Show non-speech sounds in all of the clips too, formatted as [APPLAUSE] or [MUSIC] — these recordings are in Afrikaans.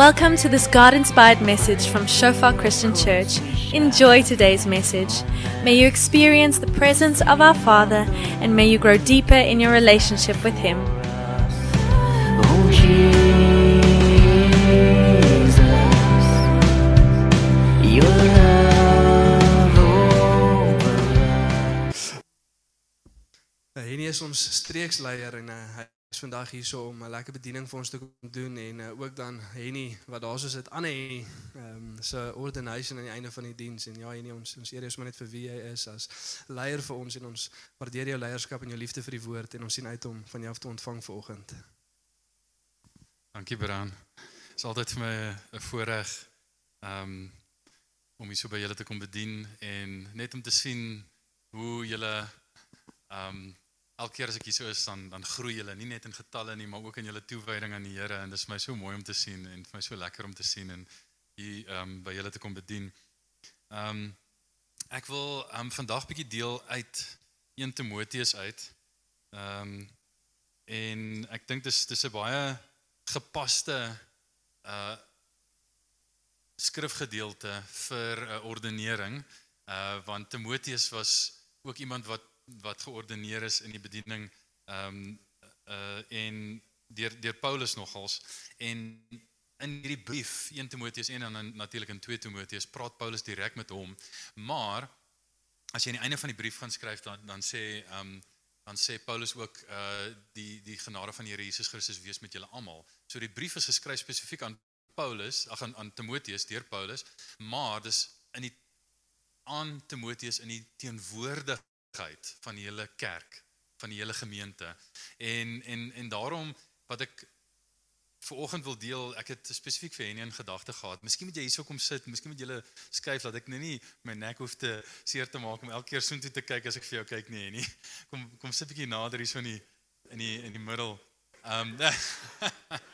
Welcome to this God inspired message from Shofar Christian Church. Enjoy today's message. May you experience the presence of our Father and may you grow deeper in your relationship with Him. Oh Jesus, your love over Henny is ons streeksleier en uh, hy is vandag hier so om 'n lekker bediening vir ons te kom doen en uh, ook dan Henny wat daar soos dit aan Henny ehm se ordination aan die einde van die diens en ja Henny ons ons eer is maar net vir wie jy is as leier vir ons en ons waardeer jou leierskap en jou liefde vir die woord en ons sien uit om van jou af te ontvang vanoggend. Dankie Bran. Dit is altyd vir my 'n voorreg um om hier so by julle te kom bedien en net om te sien hoe julle um elke keer as ek hier so is dan dan groei julle nie net in getalle nie, maar ook in julle toewyding aan die Here en dit is my so mooi om te sien en vir my so lekker om te sien en hier um by julle te kom bedien. Um ek wil um vandag bietjie deel uit 1 Timoteus uit. Um en ek dink dis dis 'n baie gepaste uh skrifgedeelte vir 'n uh, ordinering uh want Timoteus was ook iemand wat wat geordineer is in die bediening ehm um, uh en deur deur Paulus nogals en in hierdie brief 1 Timoteus 1 en dan natuurlik in 2 Timoteus praat Paulus direk met hom maar as jy aan die einde van die brief gaan skryf dan dan sê ehm um, dan sê Paulus ook uh die die genade van die Here Jesus Christus wees met julle almal. So die brief is geskryf spesifiek aan Paulus, ag aan, aan Timoteus deur Paulus, maar dis in die aan Timoteus in die teenwoordigheid van die hele kerk, van die hele gemeente. En en en daarom wat ek vir oggend wil deel, ek het spesifiek vir Henny in gedagte gehad. Miskien moet jy hierso kom sit, miskien moet jy hulle skuif dat ek nou nie my nek hoef te seer te maak om elke keer soontoe te kyk as ek vir jou kyk nie, Henny. Kom kom sit 'n bietjie nader hierso in die in die in die middel. Ehm um, [LAUGHS]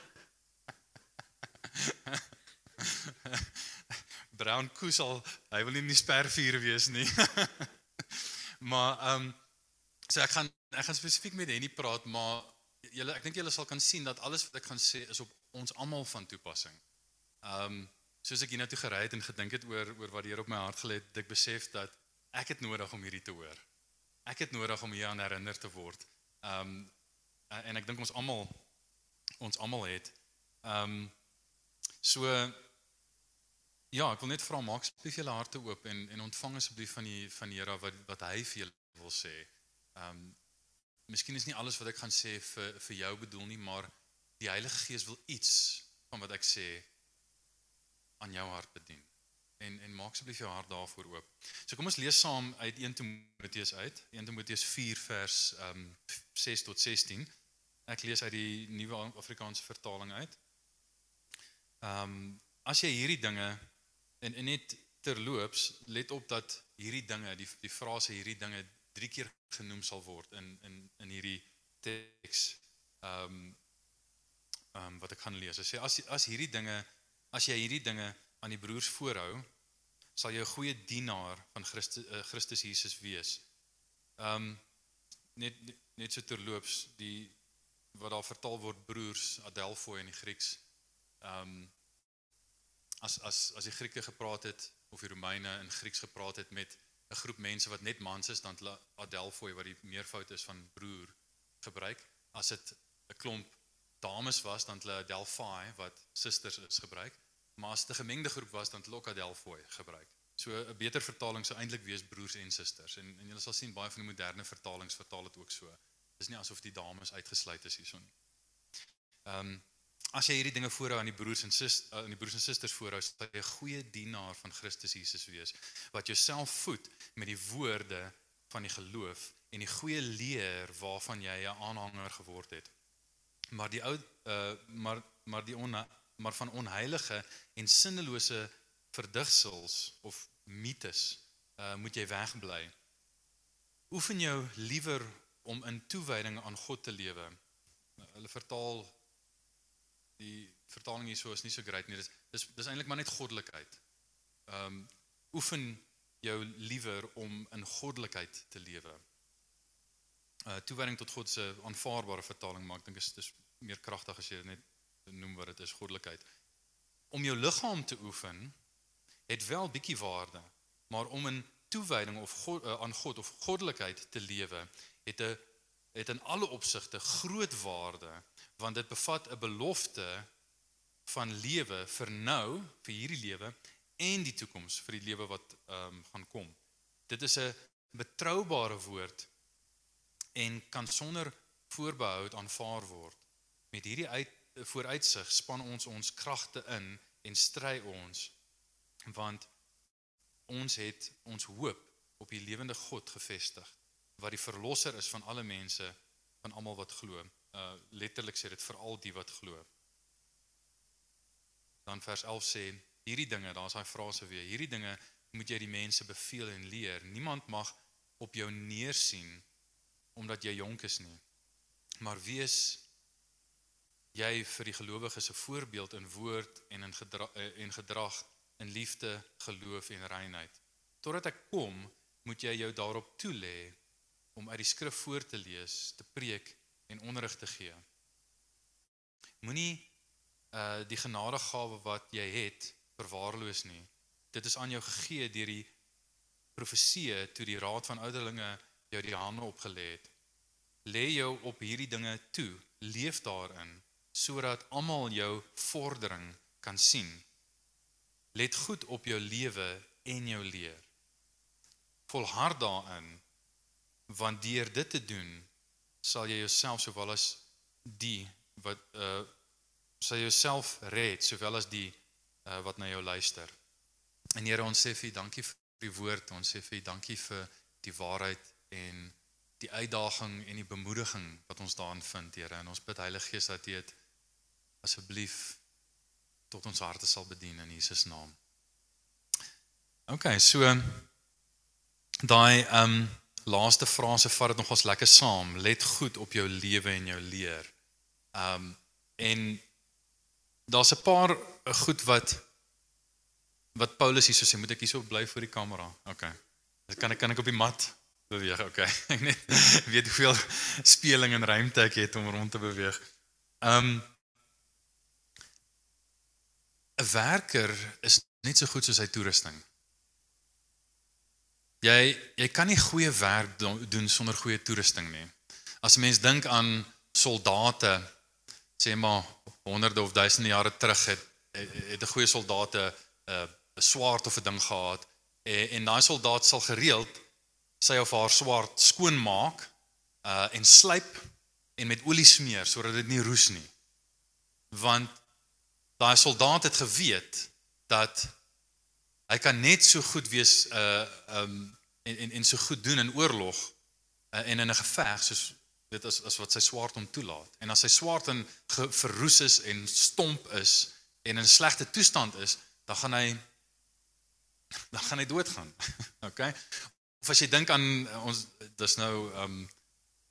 Brown Kusal, hy wil nie in die spervuur wees nie. [LAUGHS] maar ehm um, so ek gaan ek gaan spesifiek met Henny praat, maar julle ek dink julle sal kan sien dat alles wat ek gaan sê is op ons almal van toepassing. Ehm um, soos ek hiernatoe gery het en gedink het oor oor wat die Here op my hart gelê het, ek besef dat ek het nodig om hierdie te hoor. Ek het nodig om hieraan herinner te word. Ehm um, en ek dink ons almal ons almal het. Ehm um, so ja, ek wil net vra maak asseblief julle harte oop en en ontvang asseblief van die van die Here wat wat hy vir julle wil sê. Ehm um, Miskien is nie alles wat ek gaan sê vir vir jou bedoel nie, maar die Heilige Gees wil iets van wat ek sê aan jou hart bedien. En en maak asseblief jou hart daarvoor oop. So kom ons lees saam uit 1 Timoteus uit. 1 Timoteus 4 vers ehm um, 6 tot 16. Ek lees uit die Nuwe Afrikaanse vertaling uit. Ehm um, as jy hierdie dinge en, en net terloops let op dat hierdie dinge, die die frase hierdie dinge drie keer genoem sal word in in in hierdie teks. Ehm um, ehm um, wat ek gaan lees. Hy sê as as hierdie dinge as jy hierdie dinge aan die broers voorhou, sal jy 'n goeie dienaar van Christus uh, Christus Jesus wees. Ehm um, net net so terloops die wat daar vertaal word broers Adelphoi in die Grieks. Ehm um, as as as die Grieke gepraat het of die Romeine in Grieks gepraat het met 'n groep mense wat net mans is dan Adelphoi wat die meervoud is van broer gebruik. As dit 'n klomp dames was dan hulle Adelphoi wat susters is gebruik. Maar as dit 'n gemengde groep was dan hulle ook Adelphoi gebruik. So 'n beter vertaling sou eintlik wees broers en susters. En en julle sal sien baie van die moderne vertalings vertaal dit ook so. Dis nie asof die dames uitgesluit is hierson nie. Ehm um, as jy hierdie dinge voorhou aan die broers en susters aan die broers en susters voorhou, sal jy 'n goeie dienaar van Christus Jesus wees wat jouself voed met die woorde van die geloof en die goeie leer waarvan jy 'n aanhanger geword het. Maar die ou uh maar maar die on maar van onheilige en sinnelose verdigsels of mites uh moet jy wegbly. Oefen jou liewer om in toewyding aan God te lewe. Hulle vertaal die vertaling hierso is nie so great nie. Dis dis dis eintlik maar net goddelikheid. Ehm um, oefen jou liewer om in goddelikheid te lewe. Uh toewyding tot God se aanvaarbare vertaling maak dink is dis meer kragtig as jy net noem wat dit is goddelikheid. om jou liggaam te oefen het wel bietjie waarde, maar om in toewyding of God, uh, aan God of goddelikheid te lewe het 'n het in alle opsigte groot waarde want dit bevat 'n belofte van lewe vir nou, vir hierdie lewe en die toekoms vir die lewe wat ehm um, gaan kom. Dit is 'n betroubare woord en kan sonder voorbehoud aanvaar word. Met hierdie uit vooruitsig span ons ons kragte in en stry ons want ons het ons hoop op die lewende God gevestig wat die verlosser is van alle mense van almal wat glo. Uh letterlik sê dit vir al die wat glo. Dan vers 11 sê hierdie dinge, daar's daai frase weer. Hierdie dinge moet jy die mense beveel en leer. Niemand mag op jou neersien omdat jy jonk is nie. Maar wees jy vir die gelowiges 'n voorbeeld in woord en in gedrag en gedrag in liefde, geloof en reinheid. Totdat ek kom, moet jy jou daarop toelê om uit die skrif voor te lees, te preek en onderrig te gee. Moenie uh die genadegawe wat jy het verwaarloos nie. Dit is aan jou gegee deur die profeseë toe die raad van ouderlinge jou die hande opgelê het. Lê jou op hierdie dinge toe, leef daarin sodat almal jou vordering kan sien. Let goed op jou lewe en jou leer. Volhard daarin want deur dit te doen sal jy jouself sowel as die wat uh sal jouself red sowel as die uh, wat na jou luister. En Here ons sê vir U dankie vir die woord. Ons sê vir U dankie vir die waarheid en die uitdaging en die bemoediging wat ons daarin vind, Here. En ons bid Heilige Gees dat U dit asseblief tot ons harte sal bedien in Jesus naam. OK, so daai ehm um, laaste frase vat dit nogals lekker saam. Let goed op jou lewe en jou leer. Ehm um, en daar's 'n paar goed wat wat Paulus hierso sê, moet ek hierso bly voor die kamera. OK. Dan kan ek kan ek op die mat beweeg. OK. [LAUGHS] Ek net weet hoeveel speling en ruimte ek het om rond te beweeg. Ehm um, 'n werker is net so goed soos sy toerusting. Jy jy kan nie goeie werk doen sonder goeie toerusting nie. As 'n mens dink aan soldate, sê maar honderde of duisende jare terug het het 'n goeie soldate 'n uh, 'n swaard of 'n ding gehad en, en daai soldaat sal gereeld sy of haar swaard skoonmaak uh en slyp en met olie smeer sodat dit nie roes nie. Want daai soldaat het geweet dat hy kan net so goed wees uh um en en, en so goed doen in oorlog uh, en in 'n geveg soos dit as as wat sy swaard hom toelaat. En as sy swaard in verroes is en stomp is en in slegte toestand is, dan gaan hy dan gaan hy doodgaan. [LAUGHS] OK? Of as jy dink aan ons dis nou ehm um,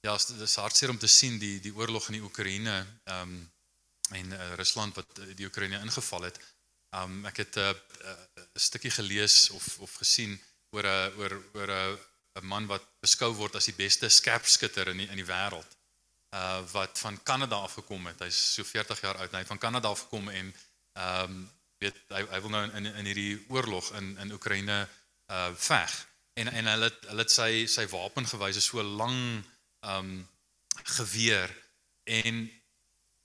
ja, dis hartseer om te sien die die oorlog in die Oekraïne ehm um, en uh, Rusland wat die Oekraïne ingeval het. Um, ek het 'n uh, uh, uh, stukkie gelees of of gesien oor 'n oor oor 'n 'n man wat beskou word as die beste skerpskutter in die, in die wêreld. Uh wat van Kanada af gekom het. Hy's so 40 jaar oud. Hy van Kanada af gekom en ehm um, weet hy hy wil nou in in hierdie oorlog in in Oekraïne uh veg. En en hulle hulle het sy sy wapen gewys so lang ehm um, geweer en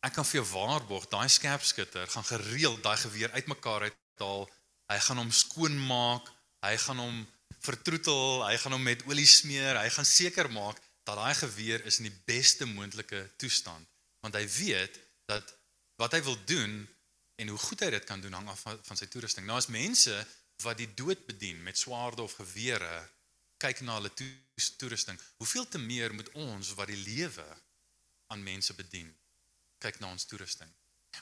ek kan vir jou waarborg daai skerpskutter gaan gereeld daai geweer uitmekaar uithaal. Hy gaan hom skoonmaak. Hy gaan hom vertroetel, hy gaan hom met olie smeer, hy gaan seker maak dat daai geweer is in die beste moontlike toestand, want hy weet dat wat hy wil doen en hoe goed hy dit kan doen hang af van, van sy toerusting. Nou as mense wat die dood bedien met swaarde of gewere kyk na hulle toerusting, hoeveel te meer moet ons wat die lewe aan mense bedien kyk na ons toerusting.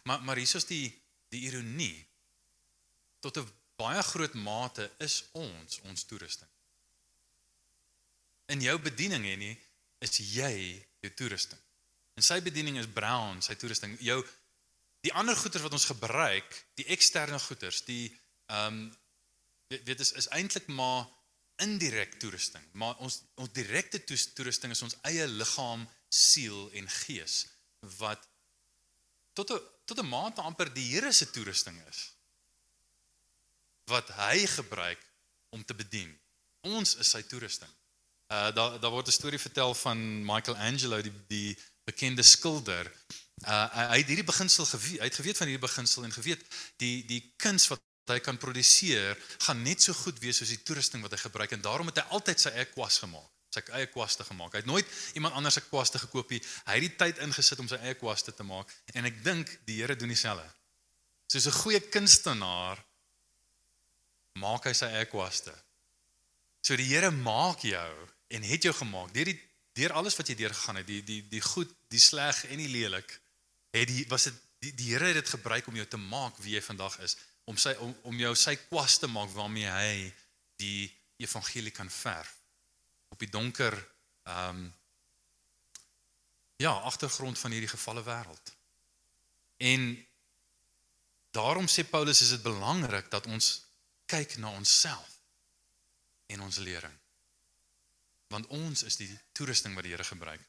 Maar maar hier is die die ironie tot 'n baie groot mate is ons ons toerusting. In jou bediening hè nie is jy jou toerusting. En sy bediening is brown, sy toerusting. Jou die ander goeder wat ons gebruik, die eksterne goederes, die ehm um, weet is is eintlik maar indirek toerusting. Maar ons ons direkte toerusting is ons eie liggaam, siel en gees wat tot 'n tot 'n mate amper die Here se toerusting is. Wat hy gebruik om te bedien. Ons is sy toerusting. Uh daar daar word 'n storie vertel van Michelangelo die die bekende skilder. Uh hy het hierdie beginsel geweet, hy het geweet van hierdie beginsel en geweet die die kuns wat hy kan produseer gaan net so goed wees soos die toerusting wat hy gebruik en daarom het hy altyd sy eie kwas gemaak sy eie kwaste gemaak. Hy het nooit iemand anders se kwaste gekoop nie. Hy het die tyd ingesit om sy eie kwaste te maak en ek dink die Here doen dieselfde. Soos 'n goeie kunstenaar maak hy sy eie kwaste. So die Here maak jou en het jou gemaak deur die deur alles wat jy deurgegaan het, die die die goed, die sleg en die lelik. Het die was dit die, die Here het dit gebruik om jou te maak wie jy vandag is, om sy om om jou sy kwaste maak waarmee hy die evangelie kan verf op die donker ehm um, ja, agtergrond van hierdie gefalle wêreld. En daarom sê Paulus is dit belangrik dat ons kyk na onsself en ons lering. Want ons is die toerusting wat die Here gebruik.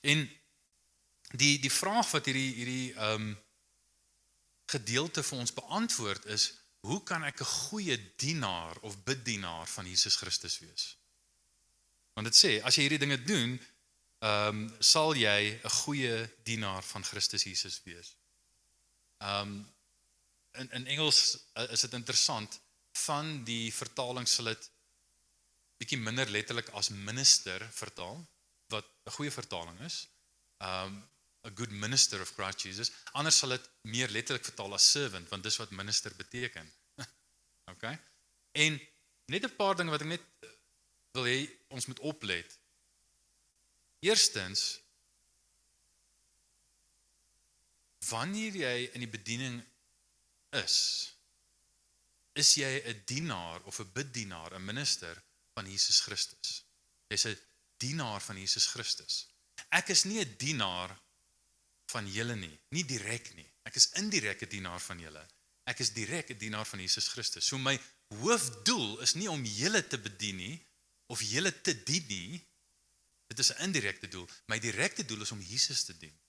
En die die vraag wat hierdie hierdie ehm um, gedeelte vir ons beantwoord is hoe kan ek 'n goeie dienaar of bedienaar van Jesus Christus wees? Want dit sê as jy hierdie dinge doen, ehm um, sal jy 'n goeie dienaar van Christus Jesus wees. Ehm um, in in Engels uh, is dit interessant van die vertaling sal dit bietjie minder letterlik as minister vertaal wat 'n goeie vertaling is. Um a good minister of Christ Jesus. Anders sal dit meer letterlik vertaal as servant want dis wat minister beteken. [LAUGHS] okay? En net 'n paar dinge wat ek net wil hê ons moet oplet. Eerstens wanneer jy in die bediening is, is jy 'n dienaar of 'n biddienaar, 'n minister van Jesus Christus. Jy's 'n dienaar van Jesus Christus. Ek is nie 'n dienaar van julle nie, nie direk nie. Ek is indirek 'n dienaar van julle. Ek is direk 'n dienaar van Jesus Christus. So my hoofdoel is nie om julle te bedien nie, of julle te dien nie. Dit is 'n indirekte doel. My direkte doel is om Jesus te dien.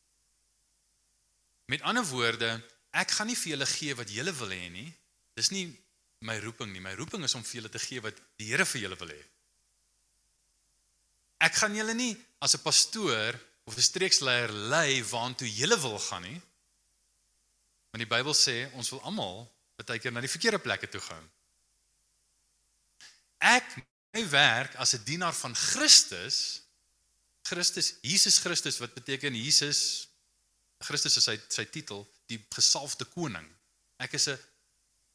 Met ander woorde, ek gaan nie vir julle gee wat julle wil hê nie. Dis nie my roeping nie. My roeping is om vir julle te gee wat die Here vir julle wil hê. Ek gaan julle nie as 'n pastoor of 'n streeksleier lei waartoe julle wil gaan nie. Want die Bybel sê ons wil almal baie keer na die verkeerde plekke toe gaan. Ek my werk as 'n dienaar van Christus Christus Jesus Christus wat beteken Jesus Christus is sy sy titel die gesalfde koning ek is 'n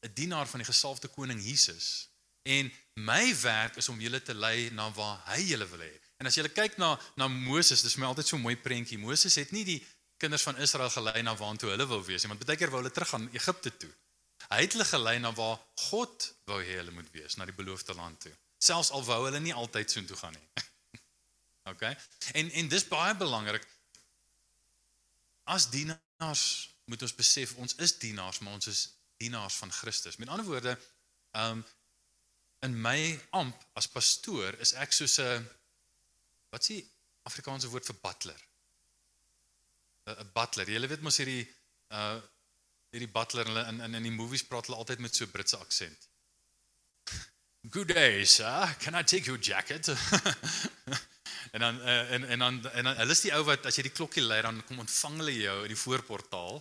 'n dienaar van die gesalfde koning Jesus en my werk is om julle te lei na waar hy julle wil hê en as jy kyk na na Moses dis vir my altyd so 'n mooi prentjie Moses het nie die kinders van Israel gelei na waartoe hulle wou wees nie want baie keer wou hulle terug gaan Egipte toe hy het hulle gelei na waar God wou hê hulle moet wees na die beloofde land toe selfs al wou hulle nie altyd so intoe gaan nie. [LAUGHS] OK? En en dis baie belangrik. As dienaars moet ons besef ons is dienaars, maar ons is dienaars van Christus. Met ander woorde, um in my amp as pastoor is ek soos 'n wat s'ie Afrikaanse woord vir butler. 'n butler. Jy weet mos hierdie uh hierdie butler in in in die movies praat hulle altyd met so Britse aksent. [LAUGHS] Good day, sir. Can I take your jacket? [LAUGHS] en dan uh, en en dan en dan hulle is die ou wat as jy die klokkie lui dan kom ontvang hulle jou in die voorportaal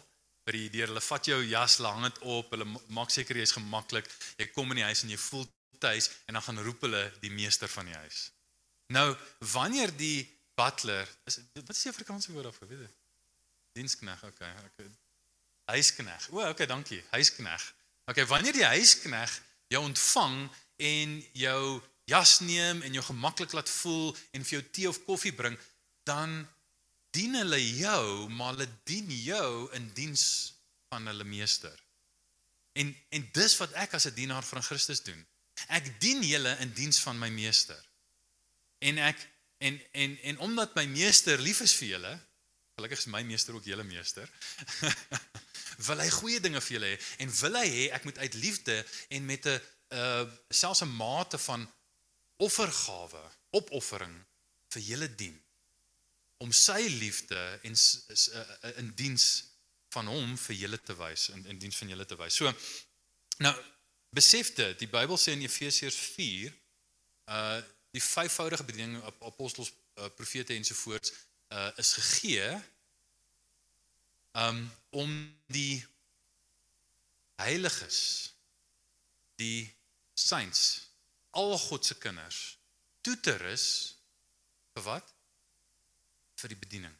by die deur. Hulle vat jou jas, hang dit op. Hulle maak seker jy's gemaklik. Jy kom in die huis en jy voel tuis en dan gaan roep hulle die meester van die huis. Nou, wanneer die butler is wat is die Afrikaanse woord daarvoor, weet jy? Dienskneg, okay. okay. Huiskneg. O, okay, dankie. Huiskneg. Okay, wanneer die huiskneg jou ontvang en jou jas neem en jou gemaklik laat voel en vir jou tee of koffie bring, dan dien hulle jou, maar hulle dien jou in diens van hulle meester. En en dis wat ek as 'n dienaar van Christus doen. Ek dien julle in diens van my meester. En ek en en en omdat my meester lief is vir julle, gelukkig is my meester ook julle meester. [LAUGHS] wil hy goeie dinge vir julle hê en wil hy hê ek moet uit liefde en met 'n uh selfs 'n mate van offergawe, opoffering vir julle dien om sy liefde en uh, in diens van hom vir julle te wys in in diens van julle te wys. So nou besef dit, die Bybel sê in Efesiërs 4 uh die vyfvoudige bediening op apostels, uh, profete ensovoorts uh is gegee um om die heiliges die saints al God se kinders toe te rus vir wat? Vir die bediening.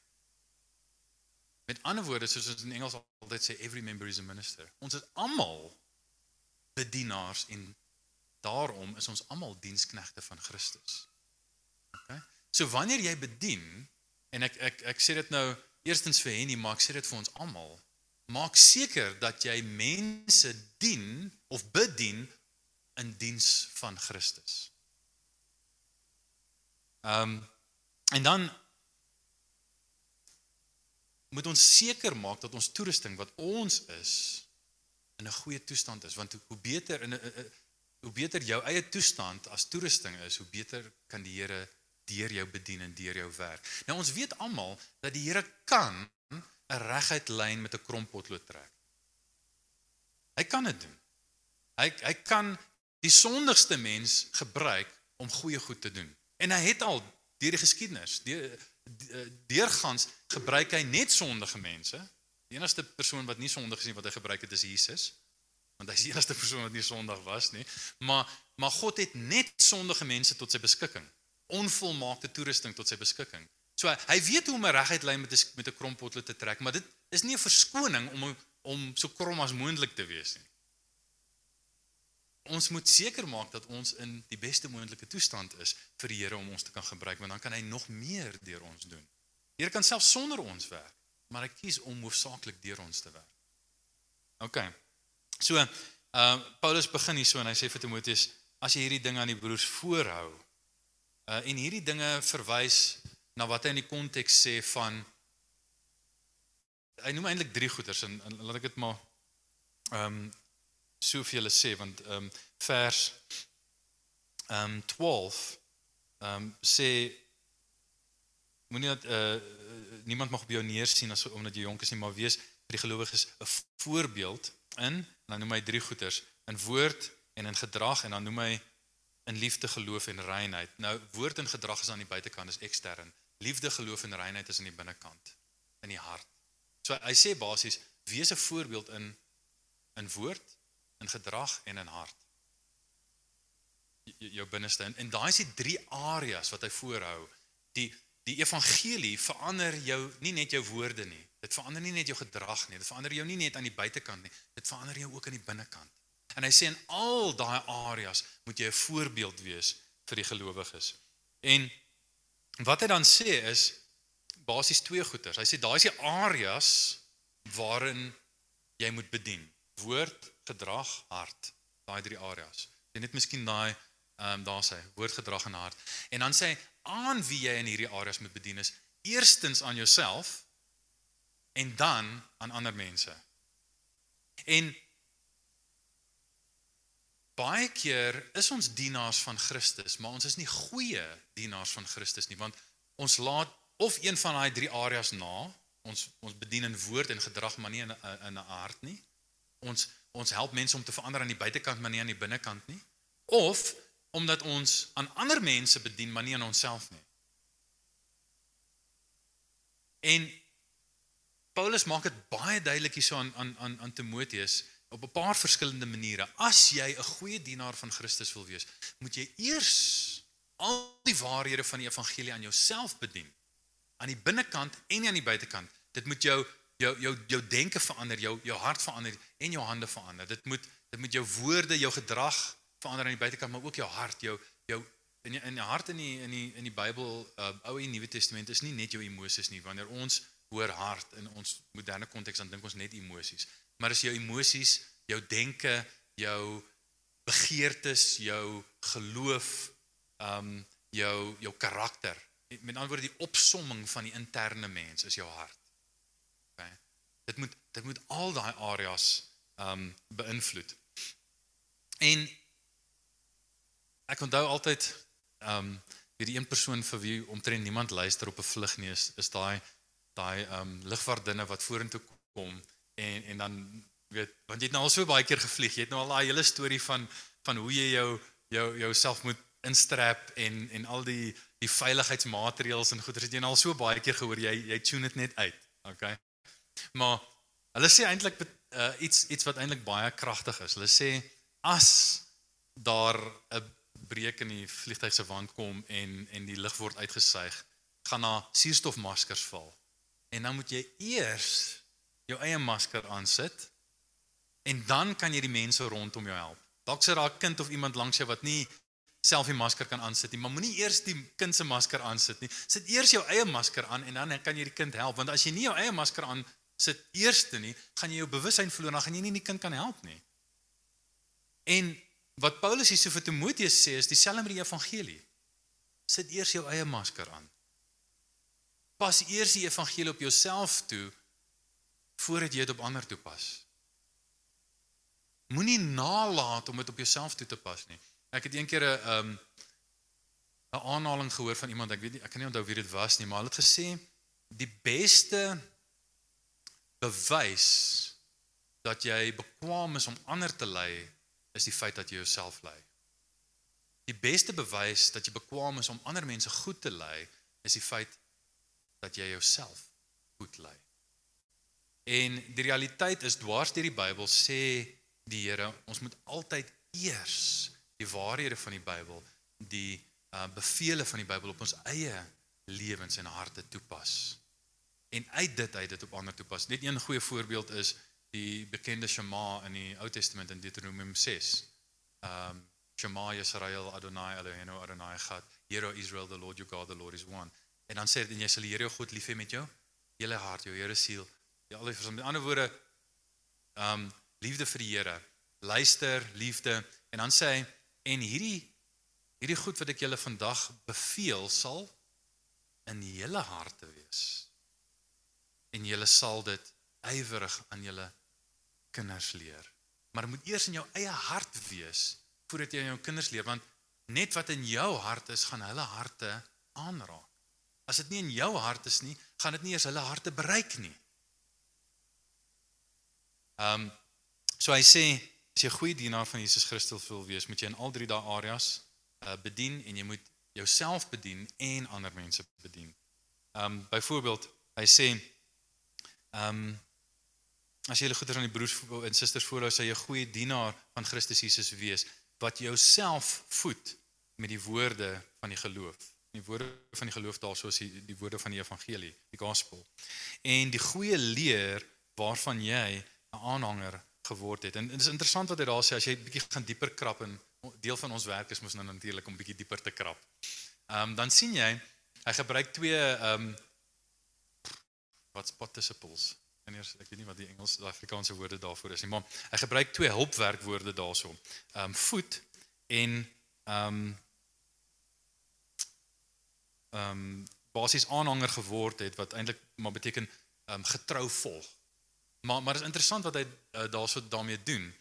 Met ander woorde soos ons in Engels altyd sê every member is a minister. Ons is almal bedienaars en daarom is ons almal diensknegte van Christus. OK? So wanneer jy bedien en ek ek ek sê dit nou eerstens vir Henny, maar ek sê dit vir ons almal, maak seker dat jy mense dien of bedien in diens van Christus. Ehm um, en dan moet ons seker maak dat ons toerusting wat ons is in 'n goeie toestand is want hoe beter in 'n hoe beter jou eie toestand as toerusting is, hoe beter kan die Here deur jou bedien en deur jou werk. Nou ons weet almal dat die Here kan 'n reguit lyn met 'n krompotlood trek. Hy kan dit doen. Hy hy kan die sondigste mens gebruik om goeie goed te doen. En hy het al deur die geskiedenis, deur deurgangs gebruik hy net sondige mense. Die enigste persoon wat nie sondig is nie wat hy gebruik het is Jesus. Want hy is die enigste persoon wat nie sondig was nie. Maar maar God het net sondige mense tot sy beskikking. Onvolmaakte toerusting tot sy beskikking. So hy weet hoe om 'n reguit lyn met 'n met 'n krompotlood te trek, maar dit is nie 'n verskoning om om so krom as moontlik te wees nie ons moet seker maak dat ons in die beste moontlike toestand is vir die Here om ons te kan gebruik want dan kan hy nog meer deur ons doen. Die Here kan self sonder ons werk, maar hy kies om hoofsaaklik deur ons te werk. OK. So, ehm uh, Paulus begin hier so en hy sê vir Timoteus, as jy hierdie dinge aan die broers voorhou, uh en hierdie dinge verwys na wat hy in die konteks sê van hy noem eintlik drie goeters en, en laat ek dit maar ehm um, soveel sê want ehm um, vers ehm um, 12 ehm um, sê moenie dat eh uh, niemand mag op jou neersien as omdat jy jonk is nie maar wees vir die gelowiges 'n voorbeeld in dan noem hy drie goeters in woord en in gedrag en dan noem hy in liefde geloof en reinheid. Nou woord en gedrag is aan die buitekant is ekstern. Liefde geloof en reinheid is aan die binnekant in die hart. So hy sê basies wees 'n voorbeeld in in woord in gedrag en in hart. Jou binneste en, en daai is die drie areas wat hy voorhou. Die die evangelie verander jou nie net jou woorde nie. Dit verander nie net jou gedrag nie. Dit verander jou nie net aan die buitekant nie. Dit verander jou ook aan die binnekant. En hy sê in al daai areas moet jy 'n voorbeeld wees vir die gelowiges. En wat hy dan sê is basies twee goeters. Hy sê daai is die areas waarin jy moet bedien. Woord, gedrag, hart, daai drie areas. Jy net miskien daai ehm um, daar sê, woord, gedrag en hart. En dan sê hy aan wie jy in hierdie areas moet bedien is eerstens aan jouself en dan aan ander mense. En baie keer is ons dienaars van Christus, maar ons is nie goeie dienaars van Christus nie, want ons laat of een van daai drie areas na, ons ons bedien in woord en gedrag maar nie in in 'n hart nie. Ons ons help mense om te verander aan die buitekant maar nie aan die binnekant nie of omdat ons aan ander mense bedien maar nie aan onsself nie. En Paulus maak dit baie duidelik hierso aan aan aan aan Timoteus op 'n paar verskillende maniere. As jy 'n goeie dienaar van Christus wil wees, moet jy eers al die waarhede van die evangelie aan jouself bedien. Aan die binnekant en aan die buitekant. Dit moet jou jou jou jou denke verander, jou jou hart verander en jou hande verander. Dit moet dit moet jou woorde, jou gedrag verander aan die buitekant, maar ook jou hart, jou jou in die, in die hart in die in die in die Bybel, uh, Ou en Nuwe Testament is nie net jou emosies nie. Wanneer ons hoor hart in ons moderne konteks dan dink ons net emosies. Maar as jou emosies, jou denke, jou begeertes, jou geloof, ehm um, jou jou karakter. Met ander woorde die opsomming van die interne mens is jou hart. Dit moet dit moet al daai areas um beïnvloed. En ek onthou altyd um hierdie een persoon vir wie omtrent niemand luister op 'n vlug nie is is daai daai um ligvaardinne wat vorentoe kom en en dan weet, want jy het nou al so baie keer gevlieg. Jy het nou al daai hele storie van van hoe jy jou jou jouself moet instrap en en al die die veiligheidsmaatreëls en goeders het jy nou al so baie keer gehoor. Jy jy tune dit net uit. Okay. Maar hulle sê eintlik uh, iets iets wat eintlik baie kragtig is. Hulle sê as daar 'n breek in die vliegtyg se wand kom en en die lug word uitgesuig, gaan daar suurstofmaskers val. En dan moet jy eers jou eie masker aansit en dan kan jy die mense rondom jou help. Dalk sit daar 'n kind of iemand langs jou wat nie self die masker kan aansit nie, maar moenie eers die kind se masker aansit nie. Sit eers jou eie masker aan en dan kan jy die kind help, want as jy nie jou eie masker aan sit eerste nie, gaan jy jou bewussyn verloor dan gaan jy nie die kind kan help nie. En wat Paulus hier so vir Timoteus sê is dieselfde met die evangelie. Sit eers jou eie masker aan. Pas eers die evangelie op jouself toe voordat jy dit op ander toepas. Moenie nalat om dit op jouself toe te pas nie. Ek het eendag 'n um 'n aanhaling gehoor van iemand, ek weet nie, ek kan nie onthou wie dit was nie, maar hulle het gesê die beste bewys dat jy bekwam is om ander te lei is die feit dat jy jouself lei. Die beste bewys dat jy bekwam is om ander mense goed te lei is die feit dat jy jouself goed lei. En die realiteit is dwars deur die Bybel sê die Here ons moet altyd eers die waarhede van die Bybel, die uh, beveel van die Bybel op ons eie lewens en harte toepas. En uit dit uit dit op ander toepas. Net een goeie voorbeeld is die bekende Shema in die Ou Testament in Deuteronomium 6. Um Shema Yisrael Adonai Eloheinu Adonai Echad. Hear O Israel the Lord your God the Lord is one. En dan sê dit en jy sal die Here jou God lief hê met jou hele hart, jou hele siel, jou al die. Met ander woorde um liefde vir die Here. Luister, liefde en dan sê hy en hierdie hierdie goed wat ek julle vandag beveel sal in julle harte wees. En julle sal dit ywerig aan julle kinders leer. Maar dit moet eers in jou eie hart wees voordat jy aan jou kinders leer want net wat in jou hart is gaan hulle harte aanraak. As dit nie in jou hart is nie, gaan dit nie eers hulle harte bereik nie. Ehm um, so hy sê as jy 'n goeie dienaar van Jesus Christus wil wees, moet jy in al drie dae areas uh, bedien en jy moet jouself bedien en ander mense bedien. Ehm um, byvoorbeeld, hy sê ehm um, as jy hulle goeders aan die broers en susters voorhou, sê jy 'n goeie dienaar van Christus Jesus wees wat jouself voed met die woorde van die geloof. Die woorde van die geloof daarso is die, die woorde van die evangelie, die gospel. En die goeie leer waarvan jy 'n aanhanger geword het. En dit is interessant wat hy daar sê as jy bietjie gaan dieper krap en deel van ons werk is mos nou natuurlik om bietjie dieper te krap. Ehm um, dan sien jy hy gebruik twee ehm um, wat's participles? En eers ek weet nie wat die Engels die Afrikaanse woorde daarvoor is nie, maar hy gebruik twee hulpwerkwoorde daarso. Ehm um, voet en ehm um, ehm basies aanhanger geword het wat eintlik maar beteken ehm um, getrou volg. Maar maar is interessant wat hy uh, daarso daarmee doen.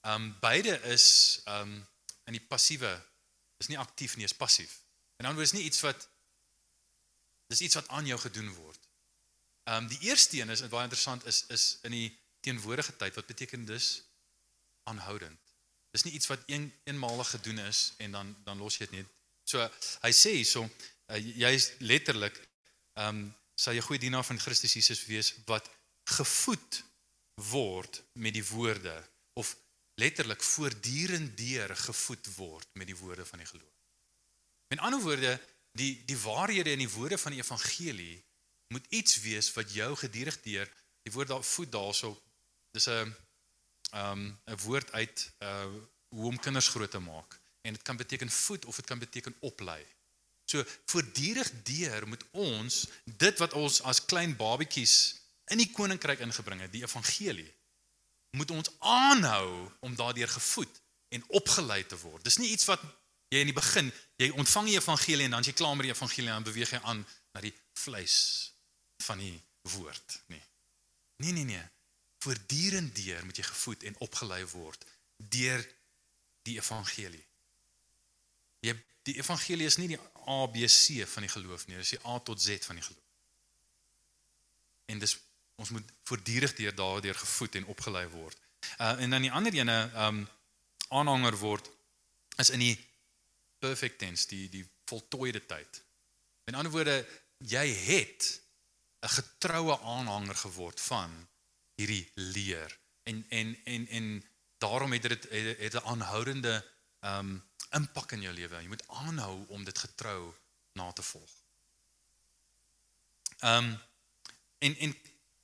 Ehm um, beide is ehm um, in die passiewe is nie aktief nie, is passief. En dan is nie iets wat dis iets wat aan jou gedoen word. Ehm um, die eerste een is baie interessant is is in die teenwoordige tyd wat beteken dis aanhoudend. Dis nie iets wat een eenmalig gedoen is en dan dan los jy dit net. So hy sê hierso uh, jy is letterlik ehm um, sal jy goeie dienaar van Christus Jesus wees wat gevoed word met die woorde of letterlik voortdurend deur gevoed word met die woorde van die geloof. Met ander woorde, die die waarhede in die woorde van die evangelie moet iets wees wat jou gedurig deur die woord daar voed daarso. Dis 'n ehm 'n woord uit uh hoe om kinders groot te maak en dit kan beteken voed of dit kan beteken oplei. So voortdurend deur moet ons dit wat ons as klein babetjies in die koninkryk ingebring het, die evangelie, moet ons aanhou om daardeur gevoed en opgelei te word. Dis nie iets wat jy in die begin, jy ontvang die evangelie en dan jy klaar met die evangelie dan beweeg jy aan na die vleis van die woord, nee. Nee nee nee. Voortdurend deur moet jy gevoed en opgelei word deur die evangelie. Jy die evangelie is nie die ABC van die geloof nie, dis die A tot Z van die geloof. En dis ons moet voortdurend deur daardeur gevoed en opgelei word. Uh en dan die ander ene um aanhanger word is in die perfect tense, die die voltooide tyd. In ander woorde, jy het 'n getroue aanhanger geword van hierdie leer. En en en en daarom het dit het, het 'n aanhoudende um impak in jou lewe. Jy moet aanhou om dit getrou na te volg. Um en en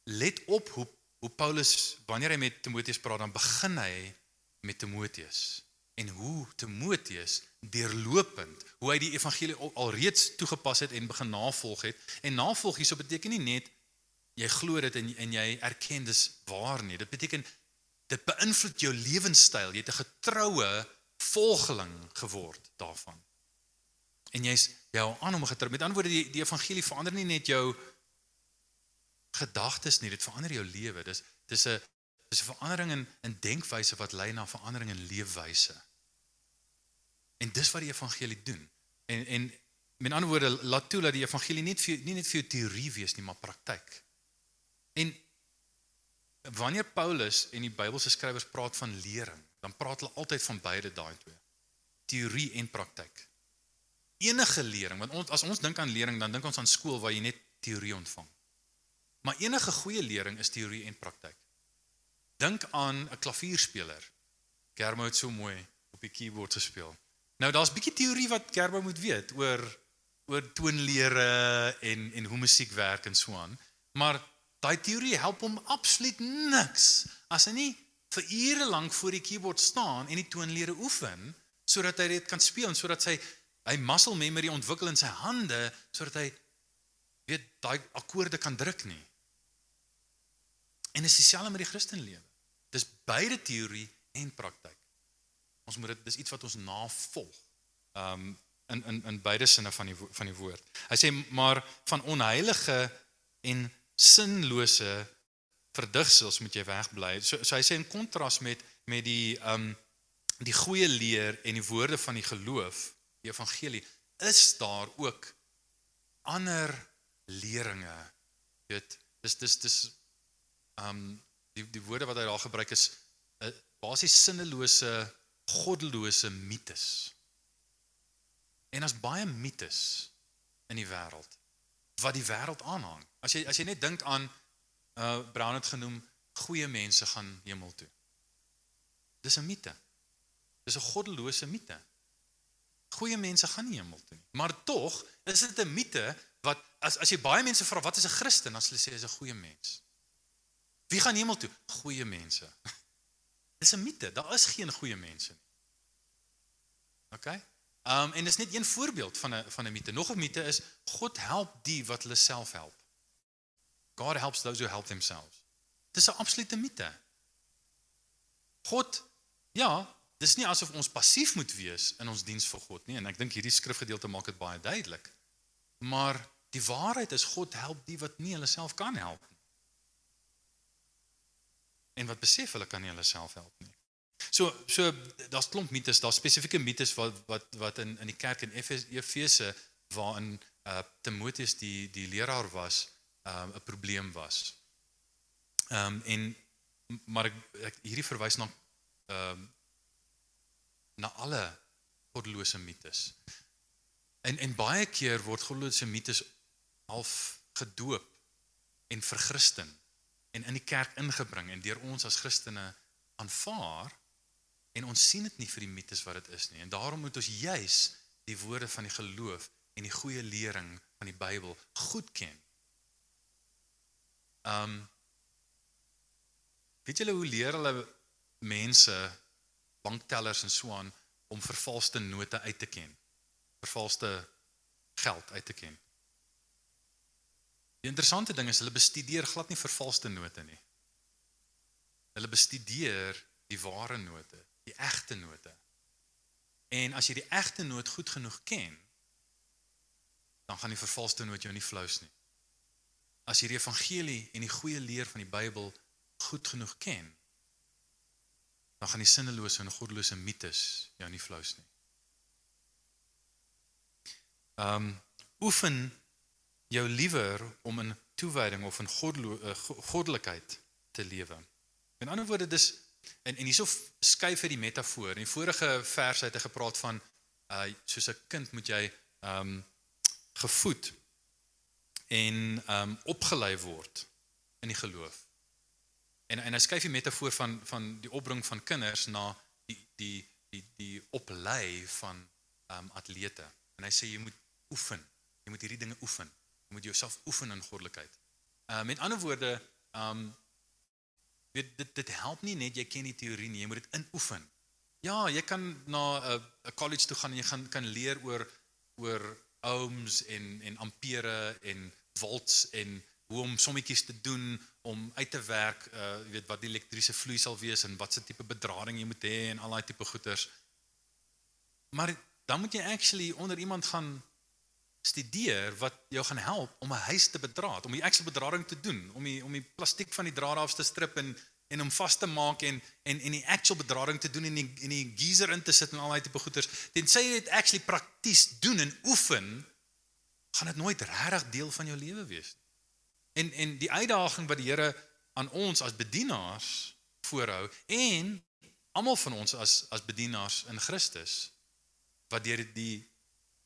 let op hoe hoe Paulus wanneer hy met Timoteus praat dan begin hy met Timoteus en hoe Timoteus deurlopend hoe hy die evangelie al- alreeds toegepas het en begin navolg het. En navolg hierso beteken nie net jy glo dit en en jy erken dis waar nie. Dit beteken dit beïnvloed jou lewenstyl. Jy het 'n getroue volgeling geword daarvan. En jy's jy hou aan om getrou met ander woorde die die evangelie verander nie net jou gedagtes nie dit verander jou lewe. Dis dis 'n dis 'n verandering in in denkwyse wat lei na verandering in leefwyse En dis wat die evangelie doen. En en met ander woorde laat toe dat die evangelie nie vir nie net vir jou teorie wees nie, maar praktyk. En wanneer Paulus en die Bybelse skrywers praat van lering, dan praat hulle altyd van beide daai twee. Teorie en praktyk. Enige lering, want ons as ons dink aan lering, dan dink ons aan skool waar jy net teorie ontvang. Maar enige goeie lering is teorie en praktyk. Dink aan 'n klavierspeler. Germo het so mooi op die keyboard gespeel. Nou daar's bietjie teorie wat Gerbo moet weet oor oor toonlere en en hoe musiek werk en so aan. Maar daai teorie help hom absoluut niks as hy nie vir ure lank voor die keyboard staan en die toonlere oefen sodat hy dit kan speel en sodat sy hy muscle memory ontwikkel in sy hande sodat hy weet daai akkoorde kan druk nie. En dis dieselfde met die Christenlewe. Dis beide teorie en praktyk. Ons moet dit dis iets wat ons navolg. Um in in in beide sinne van die van die woord. Hy sê maar van onheilige en sinlose verdigsels moet jy wegbly. So so hy sê in kontras met met die um die goeie leer en die woorde van die geloof, die evangelie, is daar ook ander leringe. Jy weet, dis dis dis um die die woorde wat hy daar gebruik is uh, basies sinnelose goddelose mites. En as baie mites in die wêreld wat die wêreld aanhang. As jy as jy net dink aan uh Brown het genoem goeie mense gaan hemel toe. Dis 'n mite. Dis 'n goddelose mite. Goeie mense gaan nie hemel toe nie. Maar tog is dit 'n mite wat as as jy baie mense vra wat is 'n Christen, dan sal hulle sê is 'n goeie mens. Wie gaan hemel toe? Goeie mense. [LAUGHS] Dis 'n mite. Daar is geen goeie mense nie. OK? Um en dis net een voorbeeld van 'n van 'n mite. Nog 'n mite is God help die wat hulle self help. God helps those who help themselves. Dis 'n absolute mite. God ja, dis nie asof ons passief moet wees in ons diens vir God nie en ek dink hierdie skrifgedeelte maak dit baie duidelik. Maar die waarheid is God help die wat nie hulle self kan help nie. En wat besef hulle kan nie hulle self help nie. So so daar's klomp mites, daar's spesifieke mites wat wat wat in in die kerk in Efes- Efese waarin uh Timoteus die die leraar was, um 'n probleem was. Um, en maar ek, ek hierdie verwys na um, na alle goddelose mites. En en baie keer word goddelose mites half gedoop en verchristen en in die kerk ingebring en deur ons as Christene aanvaar en ons sien dit nie vir die mites wat dit is nie. En daarom moet ons juis die woorde van die geloof en die goeie lering van die Bybel goed ken. Um Weet julle hoe leer hulle mense banktellers en so aan om vervalste note uit te ken? Vervalste geld uit te ken. Die interessante ding is hulle bestudeer glad nie vervalste note nie. Hulle bestudeer die ware note, die egte note. En as jy die egte noot goed genoeg ken, dan gaan die vervalste noot jou nie flous nie. As jy die evangelie en die goeie leer van die Bybel goed genoeg ken, dan gaan die sinnelose en goddelose mites jou nie flous nie. Um oefen jou liewer om in toewyding of in uh, goddelikheid te lewe. In ander woorde dis en en hierso skuif hy die metafoor. In die vorige vers het hy gepraat van uh soos 'n kind moet jy um, gevoed en um, opgelei word in die geloof. En en hy skuif die metafoor van van die opbring van kinders na die die die die oplei van um, atlete. En hy sê jy moet oefen. Jy moet hierdie dinge oefen. Jy moet jouself oefen in goddelikheid. Uh met ander woorde, ehm um, weet dit dit help nie net jy ken die teorie nie, jy moet dit inoefen. Ja, jy kan na 'n 'n college toe gaan en jy gaan kan leer oor oor ohms en en ampere en volts en hoe om sommetjies te doen om uit te werk, uh jy weet wat die elektriese vloei sal wees en wat se tipe bedrading jy moet hê en al daai tipe goeters. Maar dan moet jy actually onder iemand gaan studeer wat jou gaan help om 'n huis te bedraad, om die actual bedrading te doen, om die om die plastiek van die drade af te strip en en om vas te maak en en en die actual bedrading te doen en die en die geyser in te sit en al daai tipe goeters. Tensy jy dit actually prakties doen en oefen, gaan dit nooit regtig deel van jou lewe wees nie. En en die uitdaging wat die Here aan ons as bedienaars voorhou en almal van ons as as bedienaars in Christus wat deur die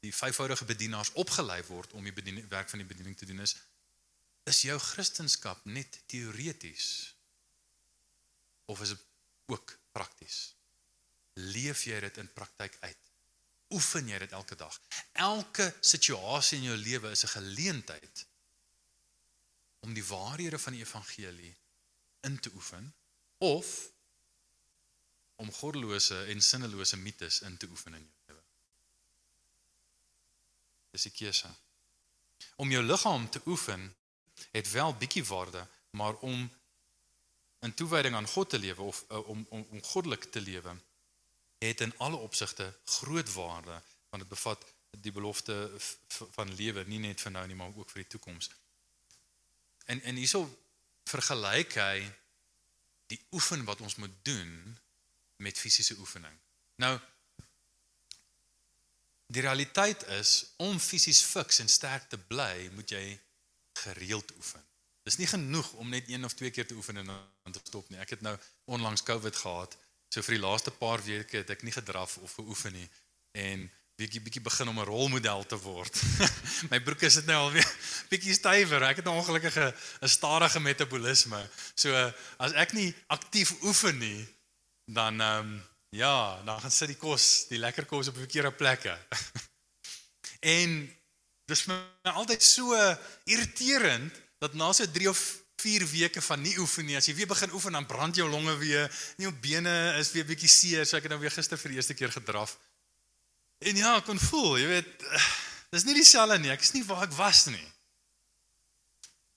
die vyfvoudige bedienaars opgelei word om die bediening werk van die bediening te doen is is jou kristendom net teoreties of is dit ook prakties? Leef jy dit in praktyk uit? Oefen jy dit elke dag? Elke situasie in jou lewe is 'n geleentheid om die waarhede van die evangelie in te oefen of om goddelose en sinnelose mites in te oefen in jou. Dis die keuse. Om jou liggaam te oefen het wel bietjie waarde, maar om in toewyding aan God te lewe of uh, om om om goddelik te lewe het in alle opsigte groot waarde want dit bevat die belofte van lewe nie net vir nou nie maar ook vir die toekoms. En en hierso vergelyk hy die oefen wat ons moet doen met fisiese oefening. Nou die realiteit is om fisies fiks en sterk te bly, moet jy gereeld oefen. Dis nie genoeg om net een of twee keer te oefen en dan te stop nie. Ek het nou onlangs COVID gehad. So vir die laaste paar weke het ek nie gedraf of geoefen nie en bietjie bietjie begin om 'n rolmodel te word. [LAUGHS] My broeke sit nou alweer [LAUGHS] bietjie stywer. Ek het 'n ongelukkige 'n stadige metabolisme. So as ek nie aktief oefen nie, dan ehm um, ja, dan gaan sit die kos, die lekker kos op verkeerde plekke. [LAUGHS] en dis vir my altyd so irriterend dat na so 3 of 4 weke van nie oefen nie, as jy weer begin oefen dan brand jou longe weer, en jou bene is weer bietjie seer, so ek het nou weer gister vir die eerste keer gedraf. En ja, ek kon voel, jy weet, [SIGHS] dis nie dieselfde nie. Ek is nie waar ek was nie.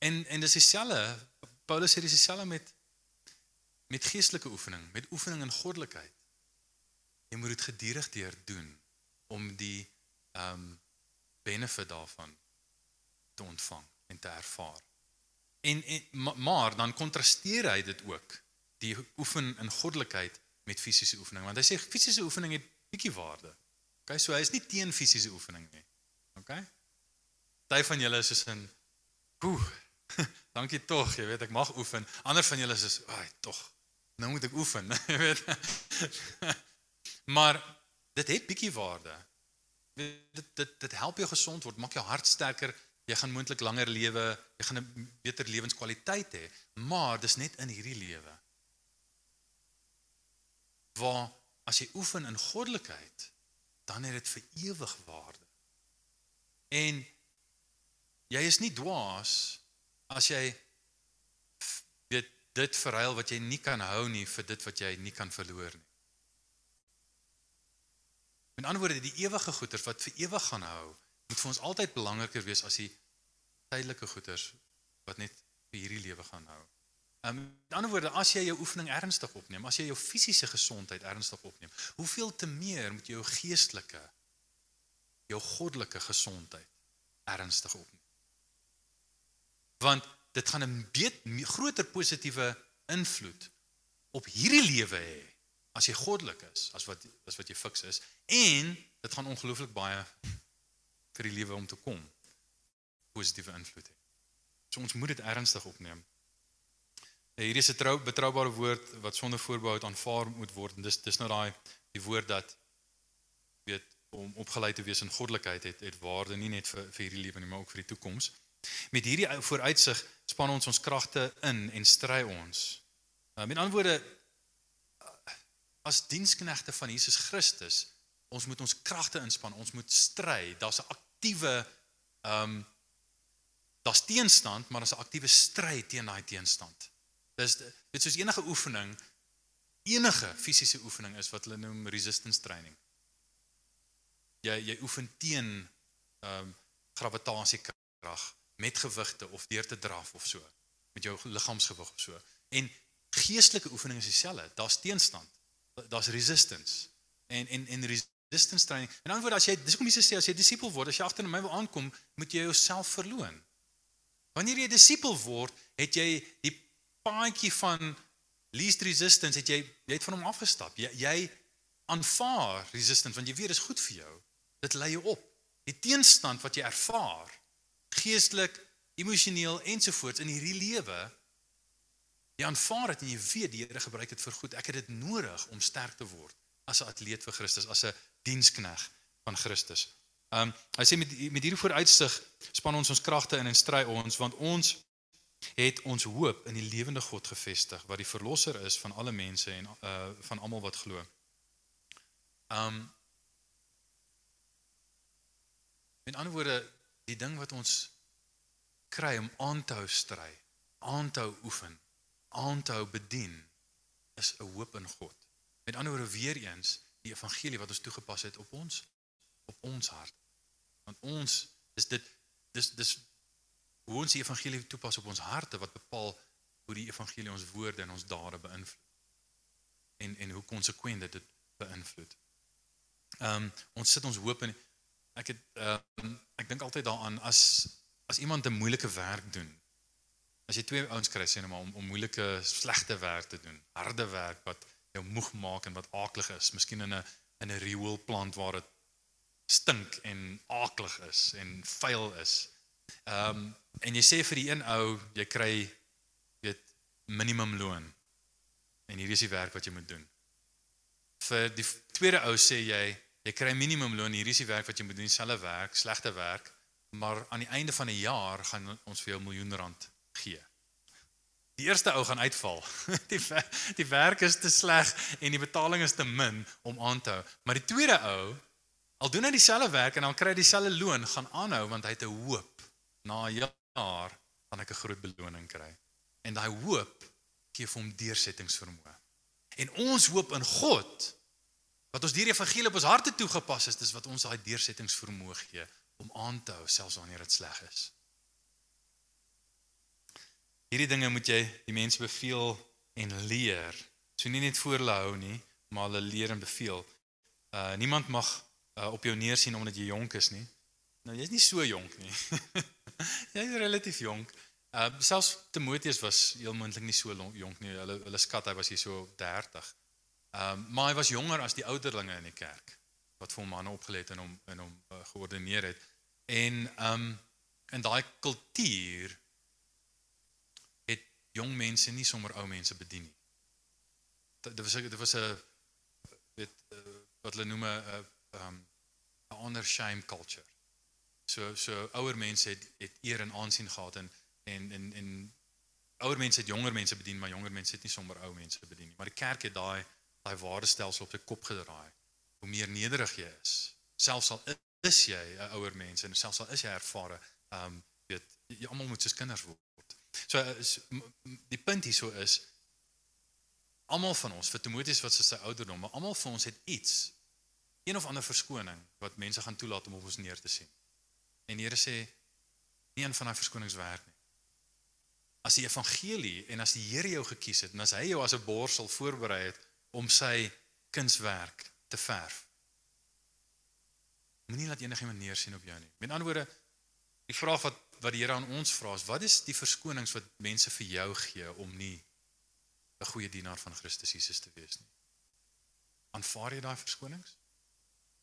En en dis dieselfde. Paulus sê dis dieselfde met met geestelike oefening, met oefening in goddelikheid. Jy moet dit gedurig deur doen om die ehm um, benefit daarvan te ontvang en te ervaar. En, en ma- maar dan kontrasteer hy dit ook die oefen in goddelikheid met fisiese oefening want hy sê fisiese oefening het bietjie waarde. Okay, so hy is nie teen fisiese oefening nie. Okay? Party van julle is soos in oeh, [LAUGHS] dankie tog, jy weet ek mag oefen. Ander van julle is soos, "Ag, tog. Nou moet ek oefen." [LAUGHS] Jy weet. Maar dit het bietjie waarde. Dit dit dit help jou gesond word, maak jou hart sterker, jy gaan moontlik langer lewe, jy gaan 'n beter lewenskwaliteit hê, maar dis net in hierdie lewe. Waar as jy oefen in goddelikheid, dan het dit vir ewig waarde. En jy is nie dwaas as jy weet dit verruil wat jy nie kan hou nie vir dit wat jy nie kan verloor nie. Met ander woorde, die ewige goeders wat vir ewig gaan hou, moet vir ons altyd belangriker wees as die tydelike goeders wat net vir hierdie lewe gaan hou. Um, met ander woorde, as jy jou oefening ernstig opneem, as jy jou fisiese gesondheid ernstig opneem, hoeveel te meer moet jy jou geestelike, jou goddelike gesondheid ernstig opneem. Want dit gaan 'n groter positiewe invloed op hierdie lewe hê as jy goddelik is, as wat as wat jy fiks is en dit gaan ongelooflik baie vir die lewe om te kom positiewe invloed hê. So ons moet dit ernstig opneem. Hierdie is 'n trou betroubare woord wat sonder voorbehoud aanvaar moet word en dis dis nou daai die woord dat weet om opgelei te wees in goddelikheid het het waarde nie net vir vir hierdie lewe nie maar ook vir die toekoms. Met hierdie vooruitsig span ons ons kragte in en stry ons. Uh, met ander woorde as diensknegte van Jesus Christus, ons moet ons kragte inspann, ons moet stry. Daar's 'n aktiewe ehm um, daar's teenstand, maar daar's 'n aktiewe stryd teen daai teenstand. Dis dit soos enige oefening, enige fisiese oefening is wat hulle noem resistance training. Jy jy oefen teen ehm um, gravitasiekrag met gewigte of deur te draf of so met jou liggaamsgewig of so. En geestelike oefening is dieselfde. Daar's teenstand. Daar's resistance. En en en resistance training. En dan word as jy dis kom Jesus sê as jy disipel word, as jy agter my wil aankom, moet jy jouself verloon. Wanneer jy disipel word, het jy die paadjie van least resistance het jy jy het van hom afgestap. Jy jy aanvaar resistance want jy weet dit is goed vir jou. Dit lei jou op. Die teenstand wat jy ervaar, geestelik, emosioneel ensovoorts in hierdie lewe, jy aanvaar dit en jy weet die Here gebruik dit vir goed. Ek het dit nodig om sterk te word as 'n atleet vir Christus, as 'n dienskneg van Christus. Um hy sê met met hierdie vooruitsig span ons ons kragte in en stry ons want ons het ons hoop in die lewende God gevestig wat die verlosser is van alle mense en uh van almal wat glo. Um Met ander woorde, die ding wat ons kry om aan te hou stry, aan te hou oefen, aan te hou bedien is 'n hoop in God. Met ander woorde weer eens die evangelie wat ons toegepas het op ons op ons hart. Want ons is dit dis dis hoe ons die evangelie toepas op ons harte wat bepaal hoe die evangelie ons woorde en ons dade beïnvloed. En en hoe konsekwent dit dit beïnvloed. Ehm um, ons sit ons hoop in ek het ehm um, ek dink altyd daaraan as as iemand 'n moeilike werk doen. As jy twee ouens kry sê net maar om om moeilike slegte werk te doen, harde werk wat jou moeg maak en wat aaklig is, miskien in 'n in 'n rioolplant waar dit stink en aaklig is en vuil is. Ehm um, en jy sê vir die een ou, jy kry weet minimum loon. En hier is die werk wat jy moet doen. Vir die tweede ou sê jy, jy kry minimum loon, hier is die werk wat jy moet doen, dieselfde werk, slegte werk, maar aan die einde van 'n jaar gaan ons vir jou miljoen rand gee. Die eerste ou gaan uitval. [LAUGHS] Die die werk is te sleg en die betaling is te min om aan te hou. Maar die tweede ou, al doen hy dieselfde werk en dan kry hy dieselfde loon, gaan aanhou want hy het 'n hoop. Na 'n jaar gaan ek 'n groot beloning kry. En daai hoop gee vir hom deursettingsvermoë. En ons hoop in God wat ons deur die evangelie op ons harte toegepas is, dis wat ons daai deursettingsvermoë gee om aan te hou selfs wanneer dit sleg is. Hierdie dinge moet jy die mense beveel en leer. So nie net voor hulle hou nie, maar hulle leer en beveel. Uh niemand mag uh, op jou neersien omdat jy jonk is nie. Nou jy's nie so jonk nie. [LAUGHS] jy's relatief jonk. Uh selfs Timoteus was heel moontlik nie so jonk nie. Hulle hulle skat hy was hier so 30. Um maar hy was jonger as die ouderlinge in die kerk wat vir hom manne opgelê het en hom in hom uh, geordineer het. En um in daai kultuur jong mense nie sommer ou mense bedien nie. Dit was dit was 'n uh, wat hulle noem 'n um 'n honor shame culture. So so ouer mense het het eer en aansien gehad en en en en ouer mense het jonger mense bedien, maar jonger mense het nie sommer ou mense bedien nie. Maar die kerk het daai daai waardestelsel op sy kop gedraai. Hoe meer nederig jy is, selfs al is jy 'n ouer mens en selfs al is jy ervare, um weet jy almal moet soos kinders word. So is, die punt hierso is almal van ons, vir Timoteus wat sy ouderdom, maar almal van ons het iets een of ander verskoning wat mense gaan toelaat om op ons neer te sien. En die Here sê nie een van daai verskonings werk nie. As die evangelie en as die Here jou gekies het en as hy jou as 'n borsel voorberei het om sy kunswerk te verf. Moenie laat enigiemand neersien op jou nie. Met ander woorde, die vraag wat wat die Here aan ons vra is, wat is die verskonings wat mense vir jou gee om nie 'n goeie dienaar van Christus Jesus te wees nie? Aanvaar jy daai verskonings?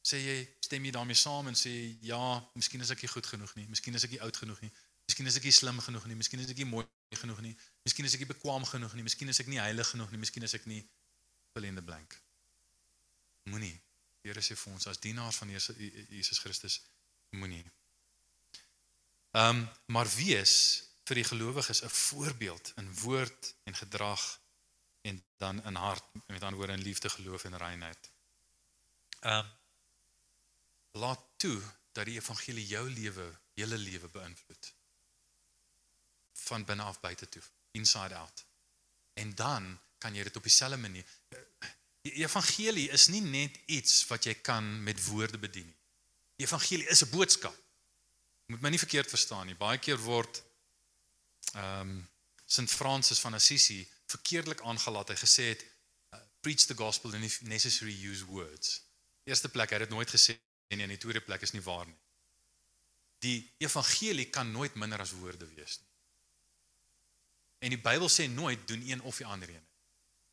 Sê jy stem jy daarmee saam en sê ja, miskien is ek nie goed genoeg nie, miskien is ek nie oud genoeg nie, miskien is ek nie slim genoeg nie, miskien is ek nie mooi genoeg nie. Miskien is ek nie bekwam genoeg nie. Miskien is ek nie heilig genoeg nie. Miskien is ek nie fill in the blank. Moenie. Die Here sê vir ons as dienaars van Jesus Christus moenie. Ehm um, maar wees vir die gelowiges 'n voorbeeld in woord en gedrag en dan in hart met ander woorde in liefde, geloof en reinheid. Ehm um, laat toe dat die evangelie jou lewe, hele lewe beïnvloed. Van binne af buite toe, inside out. En dan kan jy dit op dieselfde manier Die evangelie is nie net iets wat jy kan met woorde bedien nie. Die evangelie is 'n boodskap. Moet my nie verkeerd verstaan nie. Baie keer word ehm um, Sint Francis van Assisi verkeerdelik aangelaat. Hy gesê het uh, preach the gospel and if necessary use words. Eerste plek, hy het dit nooit gesê nie en die tweede plek is nie waar nie. Die evangelie kan nooit minder as woorde wees nie. En die Bybel sê nooit doen een of die ander een.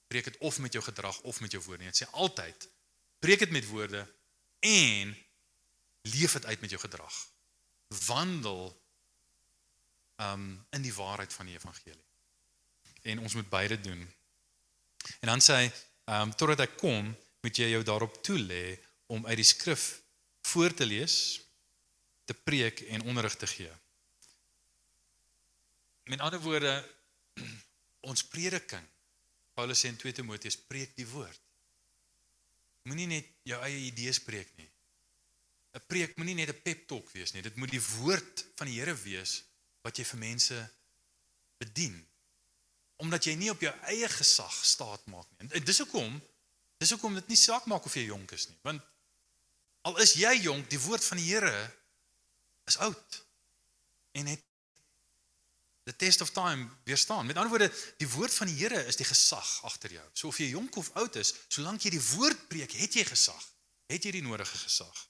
Preek dit of met jou gedrag of met jou woorde. Dit sê altyd preek dit met woorde en leef dit uit met jou gedrag. Wandel um in die waarheid van die evangelie. En ons moet beide doen. En dan sê hy um totdat ek kom, moet jy jou daarop toelê om uit die skrif voor te lees, te preek en onderrig te gee. Met ander woorde [CLEARS THROAT] ons prediking. Paulus sê in 2 Timoteus preek die woord. Moenie net jou eie idees preek nie. 'n Preek moenie net 'n pep talk wees nie. Dit moet die woord van die Here wees wat jy vir mense bedien. Omdat jy nie op jou eie gesag staat maak nie. En dis hoekom dis hoekom dit nie saak maak of jy jonk is nie. Want al is jy jonk, die woord van die Here is oud en het the test of time weerstaan. Met ander woorde, die woord van die Here is die gesag agter jou. So of jy jonk of oud is, solank jy die woord preek, het jy gesag. Het jy die nodige gesag.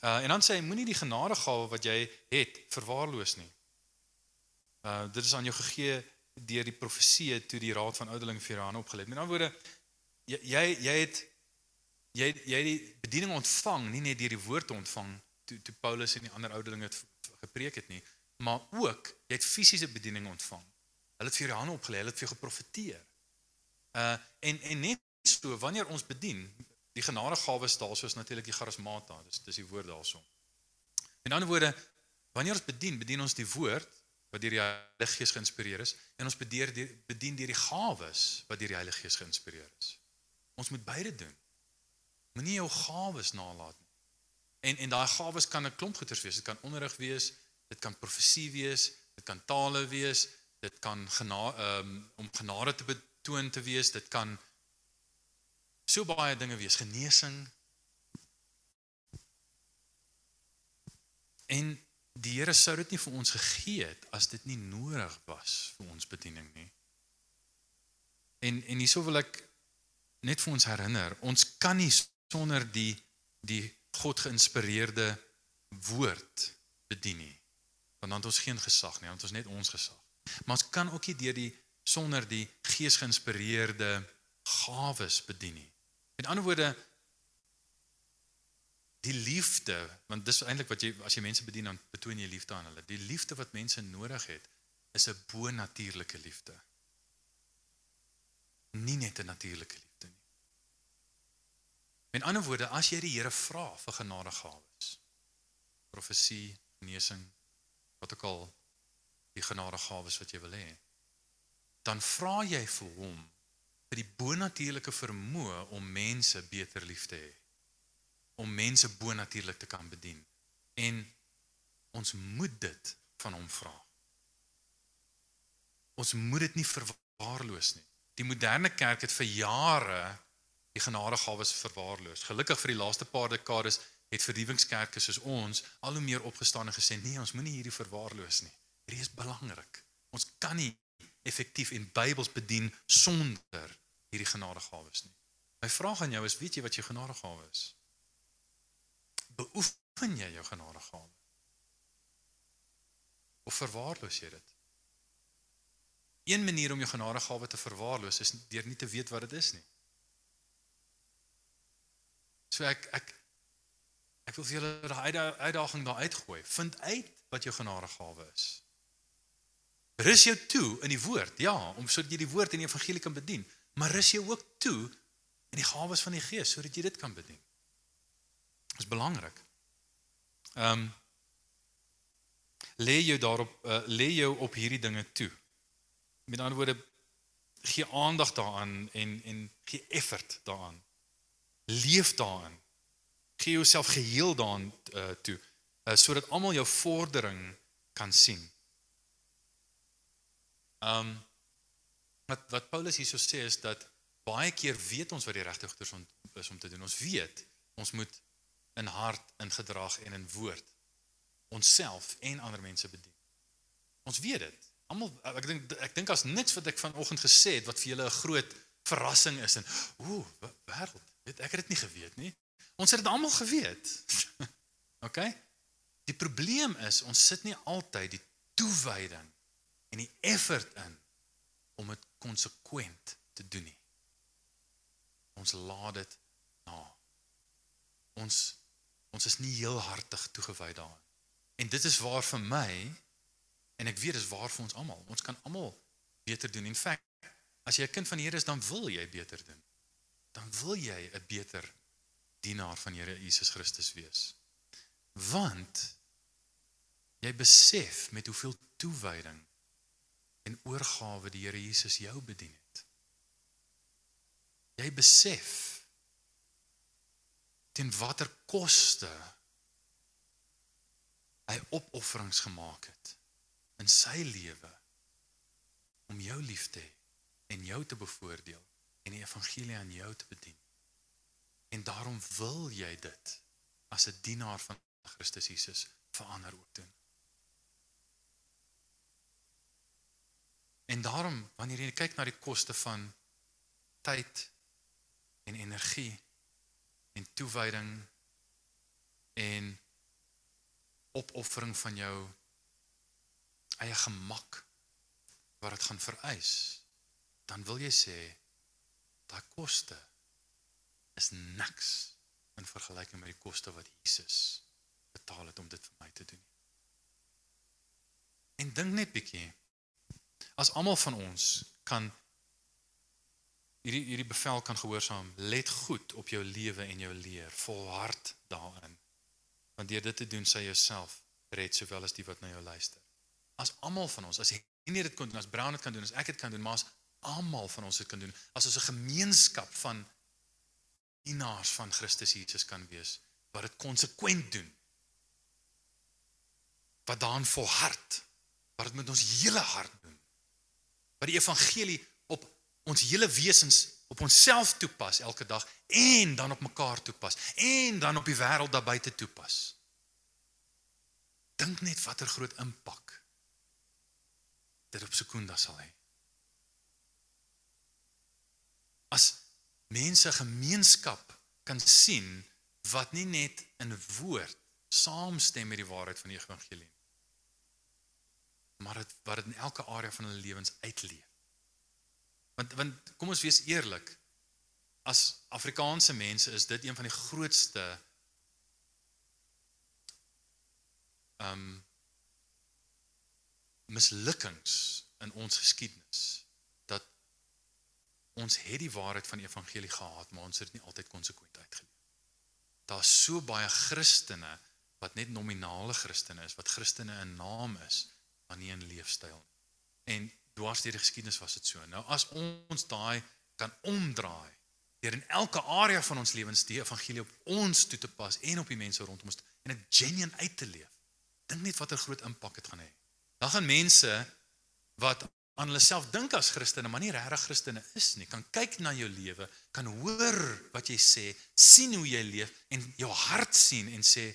Uh en dan sê hy moenie die genadegawe wat jy het verwaarloos nie. Uh dit is aan jou gegee deur die profeseë toe die raad van ouderling vir jou aan opgelê. Met ander woorde jy jy, jy het jy jy het die bediening ontvang nie net deur die woord te ontvang toe toe Paulus en die ander ouderlinge het gepreek het nie, maar ook jy het fisiese bediening ontvang. Hulle het vir jou hande opgelê, hulle het vir jou geprofeteer. Uh en en net so wanneer ons bedien, die genadegawes daar soos natuurlik die charismata, dis dis die woord daarso. In ander woorde, wanneer ons bedien, bedien ons die woord wat deur die Heilige Gees geïnspireer is en ons bedien die bedien deur die gawes wat deur die Heilige Gees geïnspireer is. Ons moet beide doen. Moenie jou gawes nalat nie. En en daai gawes kan 'n klomp goeters wees. Dit kan onderrig wees, dit kan profesie wees, dit kan tale wees, dit kan genade um, om genade te betoon te wees, dit kan so baie dinge wees, genesing. En die Here sou dit nie vir ons gegee het as dit nie nodig was vir ons bediening nie. En en hierso wil ek net vir ons herinner, ons kan nie sonder die die God geïnspireerde woord bedien nie. Want dan het ons geen gesag nie, dan het ons net ons gesag. Maar ons kan ook nie deur die sonder die gees geïnspireerde gawes bedien nie. Met ander woorde, die liefde want dis eintlik wat jy as jy mense bedien dan betoon jy liefde aan hulle. Die liefde wat mense nodig het is 'n bo-natuurlike liefde. Nie net 'n natuurlike liefde nie. Met ander woorde as jy die Here vra vir genadegawes profesie genesing wat ook al die genadegawes wat jy wil hê dan vra jy vir hom vir die bo-natuurlike vermoë om mense beter lief te hê om mense bonatuurlik te kan bedien. En ons moet dit van hom vra. Ons moet dit nie verwaarloos nie. Die moderne kerk het vir jare die genadegawes verwaarloos. Gelukkig vir die laaste paar dekades het vernuwingskerke soos ons al hoe meer opgestaan en gesê nee, ons moenie hierdie verwaarloos nie. Hierdie is belangrik. Ons kan nie effektief en Bybels bedien sonder hierdie genadegawes nie. My vraag aan jou is, weet jy wat jou genadegawe is? beoefen jy jou genadegawe? Of verwaarloos jy dit? Een manier om jou genadegawe te verwaarloos is deur nie te weet wat dit is nie. So ek ek ek wil vir julle 'n uitdaging daar uitgooi. Vind uit wat jou genadegawe is. Rus jou toe in die woord. Ja, om sodat jy die woord en die evangelie kan bedien, maar rus jou ook toe in die gawes van die Gees sodat jy dit kan bedien. Dit is belangrik. Ehm um, lê jou daarop uh, lê jou op hierdie dinge toe. Met ander woorde gee aandag daaraan en en gee effort daaraan. Leef daarin. Gee jouself geheel daaraan uh, toe uh, sodat almal jou vordering kan sien. Ehm um, wat wat Paulus hierso sê is dat baie keer weet ons wat die regte goeders is om te doen. Ons weet ons moet in hart, in gedrag en in woord onsself en ander mense bedien. Ons weet dit. Almal ek dink ek dink as niks wat ek vanoggend gesê het wat vir julle 'n groot verrassing is en ooh, wêreld, weet ek het dit nie geweet nie. Ons het dit almal geweet. [LAUGHS] OK? Die probleem is ons sit nie altyd die toewyding en die effort in om dit konsekwent te doen nie. Ons laat dit na. Ons ons is nie heel hartig toegewy daaraan. En dit is waar vir my en ek weet dis waar vir ons almal. Ons kan almal beter doen. In feite, as jy 'n kind van die Here is, dan wil jy beter doen. Dan wil jy 'n beter dienaar van Here Jesus Christus wees. Want jy besef met hoeveel toewyding en oorgawe die Here Jesus jou bedien het. Jy besef teen watter koste hy opofferings gemaak het in sy lewe om jou lief te hê en jou te bevoordeel en die evangelie aan jou te bedien. En daarom wil jy dit as 'n dienaar van Christus Jesus verander ook doen. En daarom wanneer jy kyk na die koste van tyd en energie en toewyding en opoffering van jou eie gemak wat dit gaan vereis, dan wil jy sê daai koste is niks in vergelyking met die koste wat Jesus betaal het om dit vir my te doen. En dink net bietjie as almal van ons kan hierdie hierdie bevel kan gehoorsaam, let goed op jou lewe en jou leer, volhard daarin. Want deur dit te doen, sal jy jouself red sowel as die wat na jou luister. As almal van ons, as nie dit kon doen, as Brown dit kan doen, as ek dit kan doen, maar as almal van ons dit kan doen, as ons 'n gemeenskap van dienaars van Christus Jesus kan wees wat dit konsekwent doen. Wat daan volhard, wat dit met ons hele hart doen wat die evangelie op ons hele wesens op onsself toepas elke dag en dan op mekaar toepas en dan op die wêreld daar buite toepas. Dink net watter groot impak dit op Sekunda sal hê. As mense gemeenskap kan sien wat nie net in woord saamstem met die waarheid van die evangelie maar dit wat dit in elke area van hulle lewens uitleef. Want want kom ons wees eerlik. As Afrikaanse mense is dit een van die grootste um mislukkings in ons geskiedenis dat ons het die waarheid van die evangelie gehad, maar ons het dit nie altyd konsekwent uitgeleef. Daar's so baie Christene wat net nominale Christene is, wat Christene in naam is, maar nie in leefstyl nie. En dwars deur die geskiedenis was dit so. Nou as ons daai kan omdraai deur in elke area van ons lewens die evangelie op ons toe te pas en op die mense rondom ons en dit genuen uit te leef. Dink net watter groot impak dit gaan hê. Dan gaan mense wat aan hulle self dink as Christene, maar nie regtig Christene is nie, kan kyk na jou lewe, kan hoor wat jy sê, sien hoe jy leef en jou hart sien en sê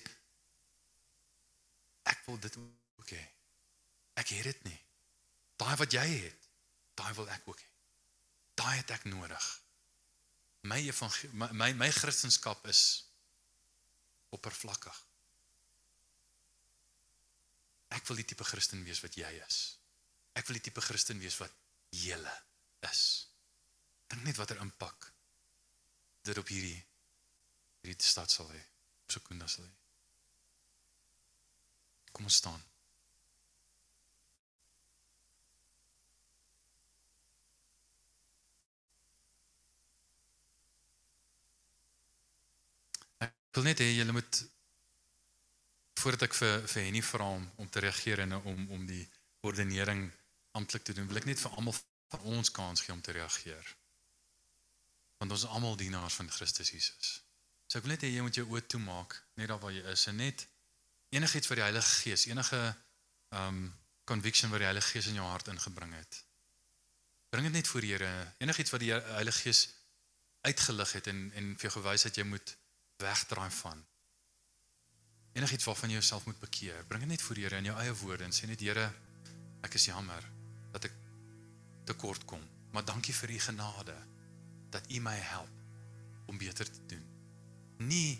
ek wil dit ook hê. Ek het dit nie. Daai wat jy het, daai wil ek ook hê. Daai het ek nodig. My my my, my Christendom is oppervlakkig. Ek wil die tipe Christen wees wat jy is. Ek wil die tipe Christen wees wat jy is. Dink net watter impak dit op hierdie hierdie stad sal hê. Op Sekunda sal hê. Kom ons staan. Wil net hê julle moet voordat ek vir vir Henny vra om om te reageer en om om die ordinering amptelik te doen, wil ek net vir almal van ons kans gee om te reageer. Want ons is almal dienaars van Christus Jesus. So ek wil net hê jy moet jou oë toemaak net daar waar jy is en net enigiets wat die Heilige Gees, enige um conviction wat die Heilige Gees in jou hart ingebring het. Bring dit net voor die Here. Enigiets wat die Heilige Gees uitgelig het en en vir jou gewys het jy moet wegdraai van. Enigiets waarvan jy jouself moet bekeer, bring dit net voor die Here in jou eie woorde en sê net Here, ek is jammer dat ek tekort kom, maar dankie vir u genade dat u my help om beter te doen. Nie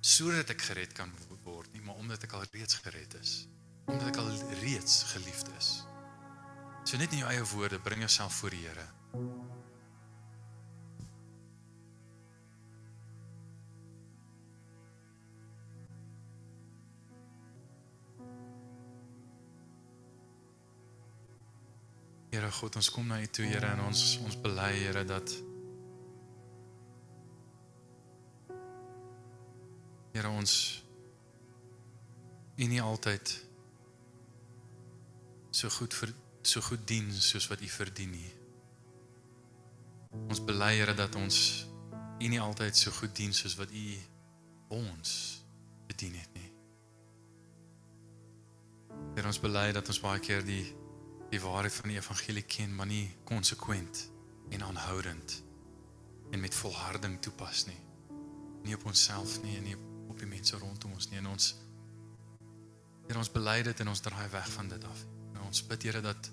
sodat ek gered kan word nie, maar omdat ek al reeds gered is, omdat ek al reeds geliefd is. So net in jou eie woorde bring jouself voor die Here. Here God, ons kom na U toe, Here, en ons ons bely, Here, dat Here ons U nie altyd so goed vir so goed dien soos wat U verdien nie. Ons bely, Here, dat ons U nie altyd so goed dien soos wat U ons bedien het nie. Here, ons bely dat ons baie keer die die waarheid van die evangelie ken, maar nie konsekwent en aanhoudend en met volharding toepas nie. Nie op onsself nie en nie op die mense rondom ons nie. En ons Here ons bely dit en ons draai weg van dit af. En ons bid Here dat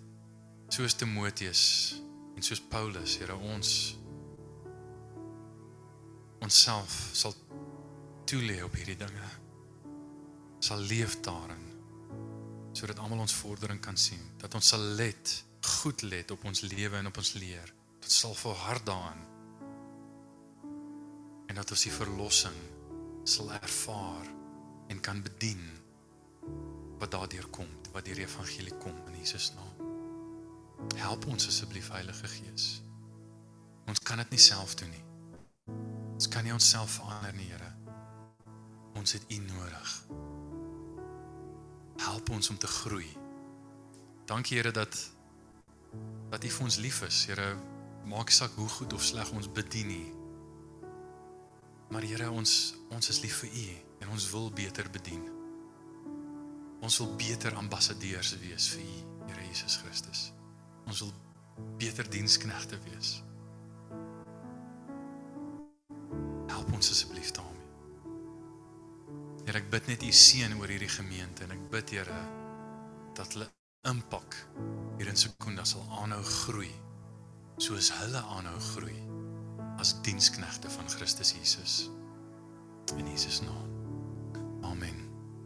soos Timoteus en soos Paulus, Here ons onsself sal toelê op hierdie dinge. Sal leef daarin sodat almal ons vordering kan sien. Dat ons sal let goed let op ons lewe en op ons leer. Dit sal volhard daarin en dat ons die verlossing sal ervaar en kan bedien wat daardeur kom wat die evangelie kom in Jesus naam. Help ons asseblief Heilige Gees. Ons kan dit nie self doen nie. Ons kan nie onsself verander nie Here. Ons het U nodig help ons om te groei. Dankie Here dat dat U vir ons lief is. Here, maak saak hoe goed of sleg ons bedien nie. Maar Here, ons ons is lief vir U en ons wil beter bedien. Ons wil beter ambassadeurs wees vir U, Here Jesus Christus. Ons wil beter diensknegte wees. Help ons asseblief daarmee. Here, ek bid net U seën oor hierdie gemeente en ek bid Here dat hulle impak hier in Sekunda sal aanhou groei soos hulle aanhou groei as diensknegte van Christus Jesus. In Jesus naam. Amen.